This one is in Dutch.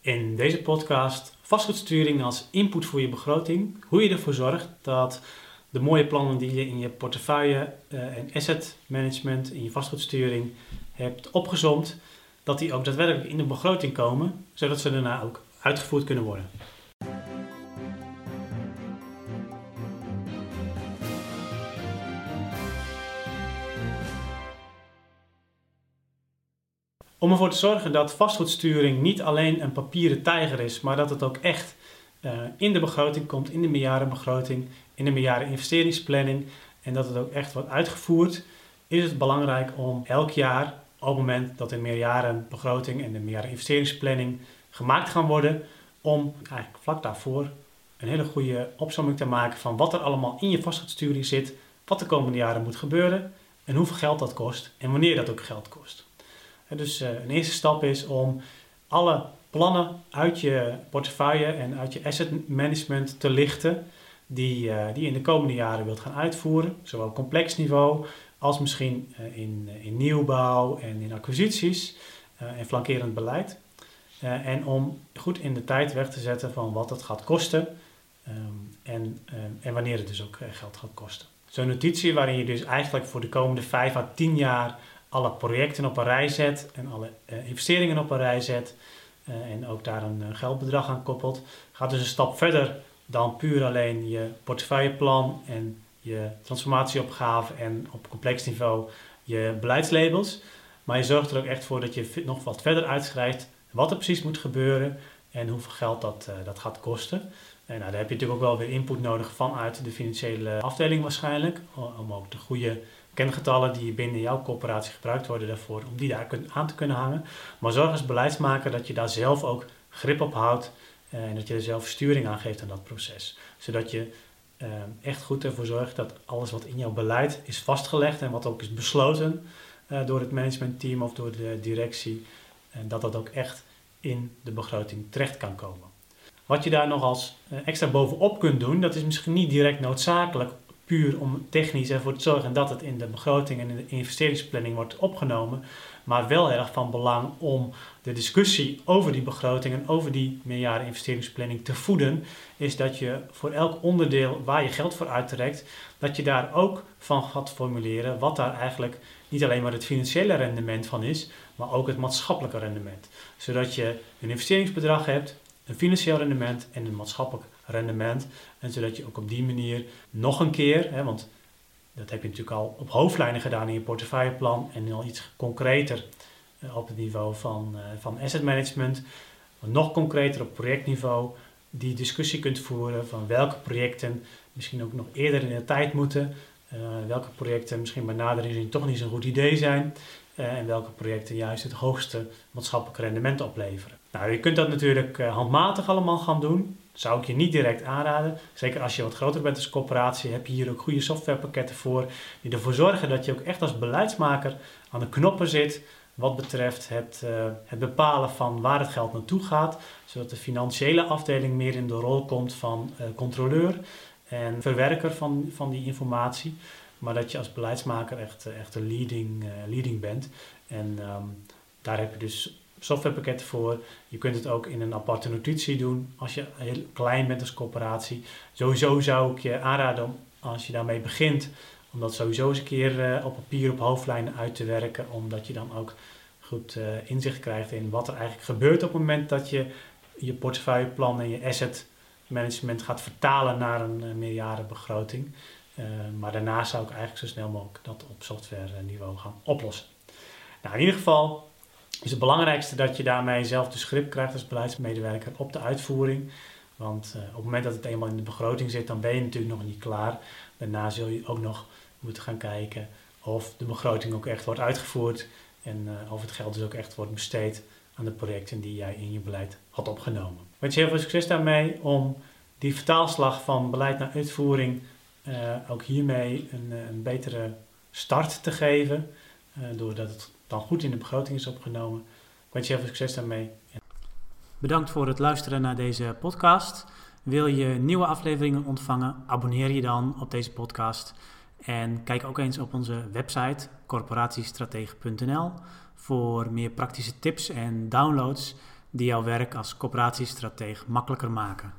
In deze podcast vastgoedsturing als input voor je begroting. Hoe je ervoor zorgt dat de mooie plannen die je in je portefeuille uh, en asset management, in je vastgoedsturing hebt opgezomd, dat die ook daadwerkelijk in de begroting komen, zodat ze daarna ook uitgevoerd kunnen worden. Om ervoor te zorgen dat vastgoedsturing niet alleen een papieren tijger is, maar dat het ook echt uh, in de begroting komt, in de meerjarenbegroting, in de meerjaren investeringsplanning en dat het ook echt wordt uitgevoerd, is het belangrijk om elk jaar, op het moment dat de meerjarenbegroting en de meerjaren investeringsplanning gemaakt gaan worden, om eigenlijk vlak daarvoor een hele goede opzomming te maken van wat er allemaal in je vastgoedsturing zit, wat de komende jaren moet gebeuren en hoeveel geld dat kost en wanneer dat ook geld kost. Dus uh, een eerste stap is om alle plannen uit je portefeuille en uit je asset management te lichten die, uh, die je in de komende jaren wilt gaan uitvoeren, zowel op complex niveau als misschien uh, in, in nieuwbouw en in acquisities en flankerend beleid. en om goed in de tijd weg te zetten van wat het gaat kosten um, en, en wanneer het dus ook geld gaat kosten. Zo'n notitie waarin je dus eigenlijk voor de komende 5 à 10 jaar alle projecten op een rij zet en alle uh, investeringen op een rij zet uh, en ook daar een uh, geldbedrag aan koppelt, gaat dus een stap verder dan puur alleen je portefeuilleplan en je transformatieopgave en op complex niveau je beleidslabels. Maar je zorgt er ook echt voor dat je nog wat verder uitschrijft wat er precies moet gebeuren en hoeveel geld dat, dat gaat kosten. En nou, daar heb je natuurlijk ook wel weer input nodig vanuit de financiële afdeling waarschijnlijk, om ook de goede kengetallen die binnen jouw corporatie gebruikt worden daarvoor, om die daar aan te kunnen hangen. Maar zorg als beleidsmaker dat je daar zelf ook grip op houdt eh, en dat je er zelf sturing aan geeft aan dat proces. Zodat je eh, echt goed ervoor zorgt dat alles wat in jouw beleid is vastgelegd en wat ook is besloten uh, door het managementteam of door de directie, dat dat ook echt in de begroting terecht kan komen. Wat je daar nog als extra bovenop kunt doen, dat is misschien niet direct noodzakelijk puur om technisch ervoor te zorgen dat het in de begroting en in de investeringsplanning wordt opgenomen. Maar wel erg van belang om de discussie over die begroting en over die meerjaren investeringsplanning te voeden, is dat je voor elk onderdeel waar je geld voor uittrekt, dat je daar ook van gaat formuleren wat daar eigenlijk niet alleen maar het financiële rendement van is, maar ook het maatschappelijke rendement. Zodat je een investeringsbedrag hebt, een financieel rendement en een maatschappelijk rendement. En zodat je ook op die manier nog een keer, hè, want dat heb je natuurlijk al op hoofdlijnen gedaan in je portefeuilleplan en al iets concreter uh, op het niveau van, uh, van asset management, nog concreter op projectniveau, die discussie kunt voeren van welke projecten misschien ook nog eerder in de tijd moeten, uh, welke projecten misschien bij nadere inzien toch niet zo'n goed idee zijn en welke projecten juist het hoogste maatschappelijk rendement opleveren. Nou, je kunt dat natuurlijk handmatig allemaal gaan doen zou ik je niet direct aanraden. Zeker als je wat groter bent als corporatie, heb je hier ook goede softwarepakketten voor. Die ervoor zorgen dat je ook echt als beleidsmaker aan de knoppen zit. Wat betreft het, uh, het bepalen van waar het geld naartoe gaat. Zodat de financiële afdeling meer in de rol komt van uh, controleur en verwerker van, van die informatie. Maar dat je als beleidsmaker echt, uh, echt een leading, leading bent. En um, daar heb je dus softwarepakketten voor. Je kunt het ook in een aparte notitie doen als je heel klein bent als corporatie. Sowieso zou ik je aanraden om, als je daarmee begint, om dat sowieso eens een keer uh, op papier op hoofdlijnen uit te werken. Omdat je dan ook goed uh, inzicht krijgt in wat er eigenlijk gebeurt op het moment dat je je portefeuilleplan en je asset management gaat vertalen naar een uh, meerjarenbegroting. maar daarna zou ik eigenlijk zo snel mogelijk dat op software niveau gaan oplossen. Nou, in ieder geval, is het belangrijkste dat je daarmee zelf de script krijgt als beleidsmedewerker op de uitvoering. Want uh, op het moment dat het eenmaal in de begroting zit, dan ben je natuurlijk nog niet klaar. Daarna zul je ook nog moeten gaan kijken of de begroting ook echt wordt uitgevoerd en uh, of het geld dus ook echt wordt besteed aan de projecten die jij in je beleid had opgenomen. Ik wens je heel veel succes daarmee om die vertaalslag van beleid naar uitvoering uh, ook hiermee een, een, betere start te geven. doordat het dan goed in de begroting is opgenomen. Ik wens je heel veel succes daarmee. Bedankt voor het luisteren naar deze podcast. Wil je nieuwe afleveringen ontvangen? Abonneer je dan op deze podcast. En kijk ook eens op onze website corporatiestratege.nl voor meer praktische tips en downloads die jouw werk als coöperatiestrateeg makkelijker maken.